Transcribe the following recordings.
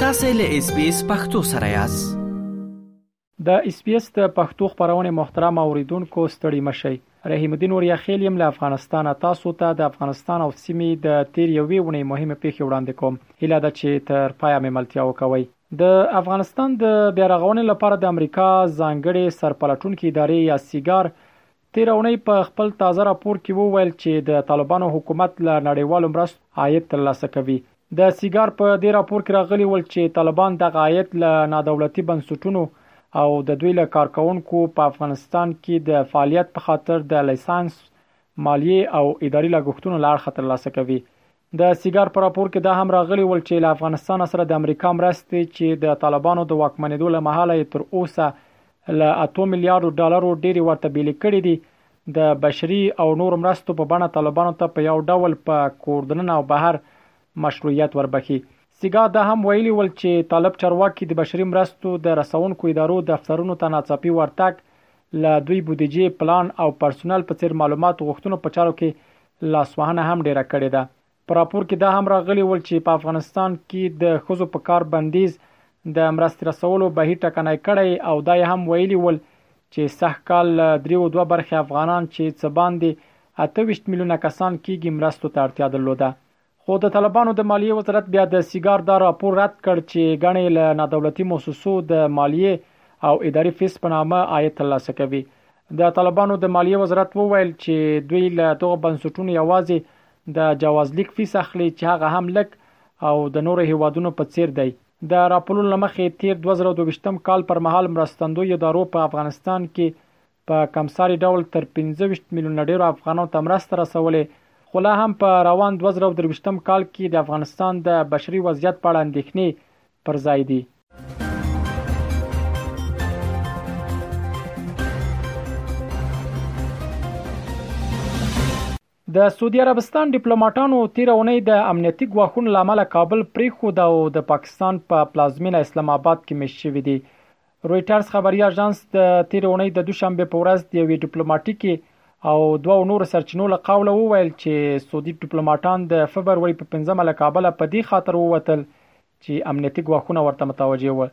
تاسو له اس بي اس پختو سره یاست د اس بي اس د پښتو خبرونه محترم اوریدونکو ستړي مشي رحیم الدین اوریاخیل یم له افغانستان تاسو ته د افغانستان او سیمې د تیر یوې ونې مهمه پیښه وړاندې کوم هیله ده چې تر پایه مې ملتیا وکوي د افغانستان د بیارغونې لپاره د امریکا ځانګړي سرپلټونکو ادارې یا سیګار تېره اونۍ په خپل تازه راپور کې وویل چې د طالبانو حکومت له نړیوالو مرستو عاید ترلاسه کوي. د سیګار په دې راپور کې راغلي ول چې طالبان دغه عاید له نادولتي بنسټونو او د دوی له کارکوونکو په افغانستان کې د فعالیت په خاطر د لایسنس، مالیې او اداري لګښتونو له اړخه ترلاسه کوي د سیګار په راپور کې دا هم راغلي ول چې له افغانستان سره د امریکا مرستې چې د طالبانو د واکمنېدو له مهاله یې تر اوسه له اتو میلیارډو ډالرو ډېرې ورته بېلې کړې دي، د بشري او نورو مرستو په بڼه طالبانو ته په یو ډول په کور دننه او بهر مشروعیت وربښي. سیګار دا هم ویلي ول چې طالب چارواکي د بشري مرستو د رسوونکو ادارو دفترونو ته ناڅاپي ورتګ، له دوی بودجې، پلان او پرسونل په څېر معلومات غوښتنو په چارو کې لاسوهنه هم ډېره کړې ده. په راپور کې دا هم راغلي ول چې په افغانستان کې د ښځو په کار بندیز د مرستې رسولو بهیر ټکنی کړی او دا یې هم ویلي ول چې سږ کال له دریو دوه برخې افغانان چې څه باندې اته ویشت میلیونه کسان کېږي مرستو ته اړتیا درلوده خو د طالبانو د مالیې وزارت بیا د سیګار دا راپور رد کړ چې ګڼې له نادولتي موسسو د مالیې او اداري فیس په نامه عاید ترلاسه کوي د طالبانو د مالیې وزارت وویل چې دوی له دغه بنسټونو یوازې د جوازلیک فیس اخلي چې هغه هم لک او د نورو هیوادونو په څیر دی د راپورونو لمخې تیر 2022 کال پر مهال مرستندوی ادارو په افغانستان کې په کمساري ډول تر پنځه ویشت میلیونه ډېرو افغانانو ته مرسته رسولې، خو لا هم په روان دوه زره او درویشتم کال کې د افغانستان د بشري وضعیت په اړه اندېښنې پر ځای دي. د سعودي عربستان ډیپلوماټانو تیر اونۍ د امنیتي ګواښونو لامل کابل پریښود او د پاکستان په پا پلازمینه اسلام آباد کې مش شوې دي رويټرز خبري اژانس د تیر اونۍ د دوشنبه په ورځ د یوې ډیپلوماټیکي او دوه نورو سرچینو له قوله وویل چې سعودي ډیپلوماټان د فبروري په 15 له کابل په دې خاطر ووتل چې امنیتي ګواښونه ورته متوجه و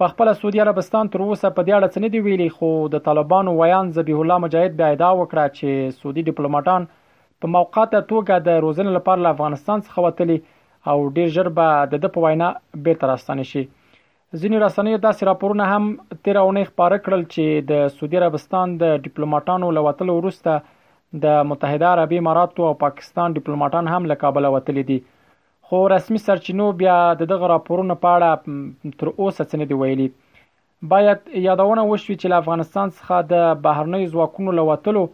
په خپله سعودي عربستان تر اوسه په دې اړه څه نه دي ویلي، خو د طالبانو ویاند ذبیح الله مجاهد بیا ادعا وکړه چې سعودي ډیپلوماټان په موقته توګه د روزنې لپاره له افغانستان څخه وتلي او ډیر ژر به د ده په وینا بیرته راستانه شي. ځینو رسنیو داسې راپورونه هم تیره اونۍ خپاره کړل چې د سعودي عربستان د ډیپلوماټانو له وتلو وروسته د متحده عربي اماراتو او پاکستان ډیپلوماټان هم له کابله وتلي دي. خو رسمي سرچینو بیا د دغه راپورونو په اړه تر اوسه څه نه دی ویلي باید یادونه وشوي چې له افغانستان څخه د بهرنیو ځواکونو له وتلو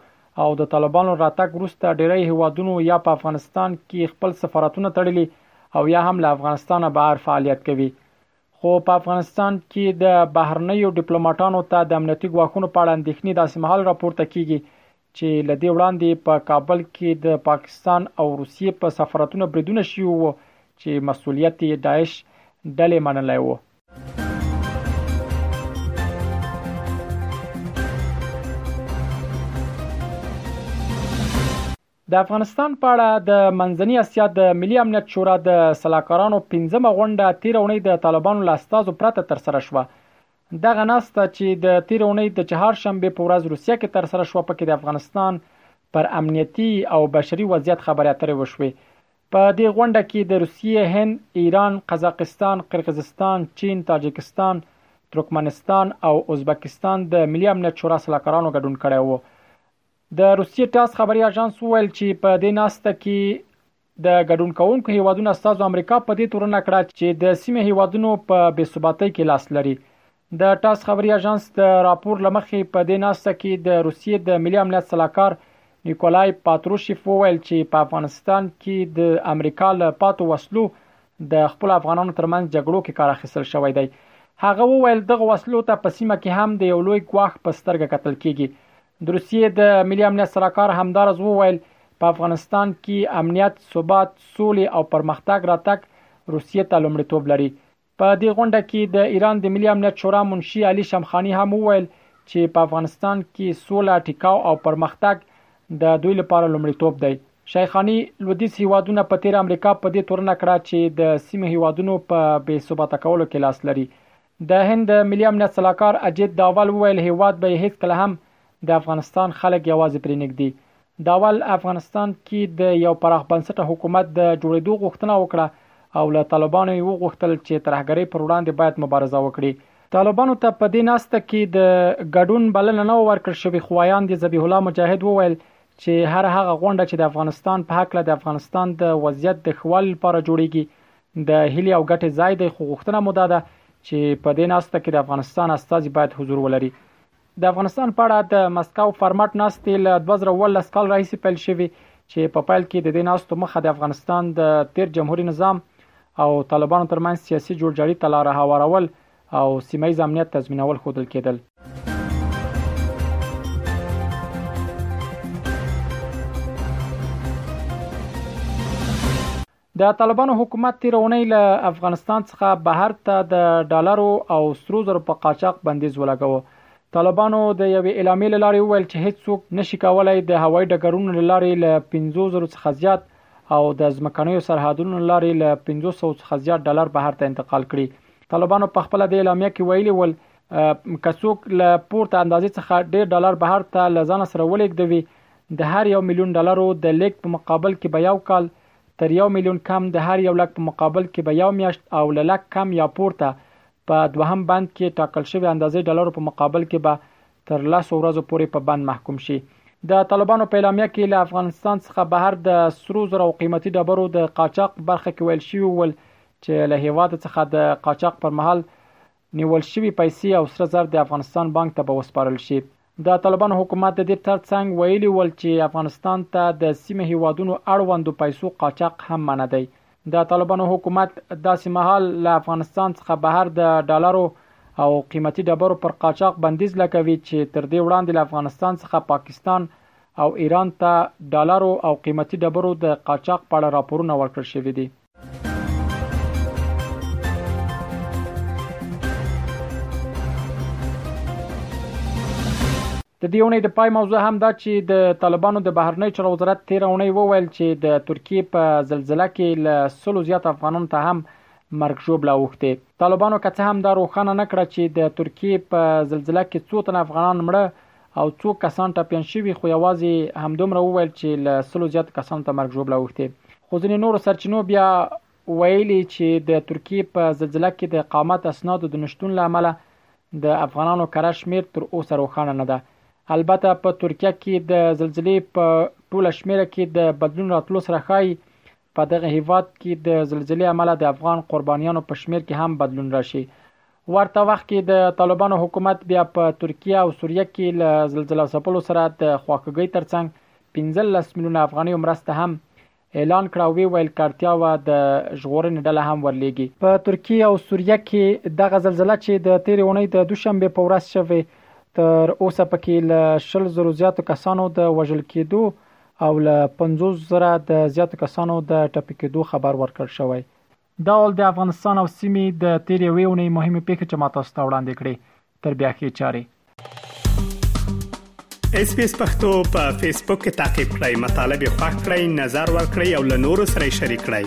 او د طالبانو راتګ وروسته ډیری هیوادونو یا په افغانستان کې خپل سفارتونه تړلي او یا هم له افغانستانه بهر فعالیت کوي خو په افغانستان کې د بهرنیو ډیپلوماټانو ته د امنیتي ګواښونو په اړه اندېښنې داسې مهال راپورته کیږي چې له دې وړاندې په کابل کې د پاکستان او روسیې په سفارتونو بریدونه شوي وو چې مسولیت یې داعش ډلې منلی وو. د افغانستان په اړه د منځنۍ اسیا د ملي امنیت شورا د سلاکارانو پنځمه غونډه تیر اونۍ د طالبانو لاستازو پرته تر سره شوه دغه ناسته چې د تیر اونۍ د چهار شنبه په ورځ روسیه کې تر سره شو په کې د افغانستان پر امنیتي او بشري وضعیت خبرې اترې وشوې په دې غونډه کې د روسیې هند ایران قزاقستان قرقیزستان چین تاجکستان ترکمنستان او ازبکستان د ملي امنیت شورا سلاکارانو ګډون کړی وو د روسیې ټاس خبري اژانس وویل چې په دې ناسته کې د ګډون کوونکو هیوادونو استازو امریکا په دې تورنه کړه چې د سیمه هیوادونو په بې ثباتۍ کې لاس لري د ټاس خبري اژانس د راپور لمخې په دې ناسته کې د روسیې د ملي امنیت سلاکار نیکولای پاتروشیف وویل چې په افغانستان کې د امریکا له پاتو وسلو د خپل افغانانو ترمنځ جګړو کې کار اخیستل شوی دی هغه وویل دغه وسلو ته په سیمه کې هم د یو لوی ګواښ په سترګه کتل کیږي د روسیې د ملي امنیت سلاکار همدارز وویل په افغانستان کې امنیت، ثبات، سولې او پرمختګ راتګ روسیې ته لومړیتوب لري. په دې غونډه کې د ایران د ملي امنیت شورا منشي علي شمخاني هم وویل چې په افغانستان کې سوله، ټیکاو او پرمختګ د دوی لپاره لومړیتوب دی. شیخاني لودیځ هیوادونه په تېره امریکا په دې تورنه کړه چې د سیمې هیوادونو په بې ثباته کولو کې لاس لري. د هند د ملي امنیت سلاکار اجیت داول وویل هیواد به یې هیڅکله هم د افغانستان خلک یوازې پرې نږدي. داول افغانستان کې د یو پراخ بنسټه حکومت د جوړیدو غوښتنه وکړه او له طالبانو یې وغوښتل چې ترهګرۍ پر وړاندې باید مبارزه وکړي. طالبانو ته په دې ناسته کې د ګډون بلنه نه وه ورکړل شوې خو ویاند یې ذبیح الله مجاهد وویل چې هره هغه غونډه چې د افغانستان په هکله د افغانستان د وضعیت د ښه والي لپاره جوړیږي د هیلې او ګټې ځای دی خو غوښتنه مو دا ده چې په دې ناسته کې د افغانستان استازي باید حضور ولري د افغانستان په اړه د مسکو فارمټ ناستې له 2018 کال راهیسې پیل شوې چې په پیل کې د دې ناستو مخه د افغانستان د تیر جمهوریت نظام او طالبانو ترمنځ سیاسي جوړجاړي ته لار هوارول او سیمه ییز امنیت تضمینول خودل کېدل د طالبانو حکومت تیر اونۍ له افغانستان څخه بهر ته د ډالرو او سرو زرو په قاچاق بندیز ولګاوه طالبانو د یوې اعلامیې له لارې وویل چې هیڅ څوک نشي کولای د هوایي ډګرونو له لارې له 50 زرو څخه زیات او د ځمکنیو سرحدونو له لارې له 500 څخه زیات ډالر بهر ته انتقال کړي طالبانو په خپل د اعلامیه کې ویلي ول که څوک له پورته اندازې څخه ډیر ډالر بهر ته له ځان سره ولېږدوي د هر یو میلیون ډالرو د لیک په مقابل کې به یو کال تر یو میلیون کم د هر یو لک په مقابل کې به یو میاشت او له لک کم یا پورته په دوهم بند کې ټاکل شوی اندازې ډالرو په مقابل کې به تر لاسو ورځو پورې په بند محکوم شي د طالبانو په اعلامیه کې له افغانستان څخه بهر د سرو زرو او قیمتي ډبرو د قاچاق برخه کې ویل شوی ول چې له هیواد څخه د قاچاق پر مهال نیول شوي پیسې او سره زر د افغانستان بانک ته به وسپارل شي. د طالبانو حکومت د دې تر څنګ ویلي ول چې افغانستان ته د سیمې هیوادونو اړوندو پیسو قاچاق هم منع دی. د طالبانو حکومت داسې مهال له افغانستان څخه بهر د ډالرو او قیمتي ډبرو پر قاچاق بندیز لګوي چې تر دې وړاندې له افغانستان څخه پاکستان او ایران ته ډالرو او قیمتي ډبرو د قاچاق په اړه راپورونه ورکړل شوي دي. د دې اونۍ د پای موضوع هم دا چې د طالبانو د بهرنی چارو وزارت تیر اونۍ وویل چې د ترکیه په زلزلې کې له سلو زیات افغانانو ته هم مرګ ژوبله اوخته طالبانو که څه هم دا روښانه نه کړه چې د ترکیه په زلزلې کې څو تن افغانان مړه او څو کسان ټپیان شوي خو یوازې همدومره وویل چې له سلو زیاتو کسانو ته مرګ ژوبله اوښتې خو ځینې نورو سرچینو بیا ویلي چې د ترکیې په زلزله کې د قامت اسنادو د نشتون له امله د افغانانو کره شمیر تر اوسه روښانه نه ده البته په ترکیه کې د زلزلې په ټوله شمیره کې د بدلون راتلو سره ښایي په دغه هیواد کی د زلزلې امله د افغان قربانیانو په شمیر کی هم بدلون راشي. ورته وخت کی د طالبانو حکومت بیا په ترکیه او سوریه کی له زلزله ځپلو سره د خواخوږۍ ترڅنګ پنځلس میلیونه افغانیو مرسته هم اعلان کړه او ویې ویل که اړتیا وه د ژغورنې ډله هم ورلیږي. په ترکیه او سوریه کی دغه زلزله چی د تیرې اونۍ د دوشنبې په ورځ شوې تر اوسه پکی له شل زرو زیاتو کسانو د وژل کیدو او له پنځوس زره د زیاتو کسانو د ټپي کېدو خبر ورکړل شوی. دا ول د افغانستان او سیمې د تېرې یوې اونۍ مهمې پېښې چې ما تاسو ته وړاندې کړې. تر بیا ښې چارې. اس پی اس پختو په فیسبوک کې تا کې پلی مطلب یو فاک کړئ نظر ور کړئ او له نورو سره شریک کړئ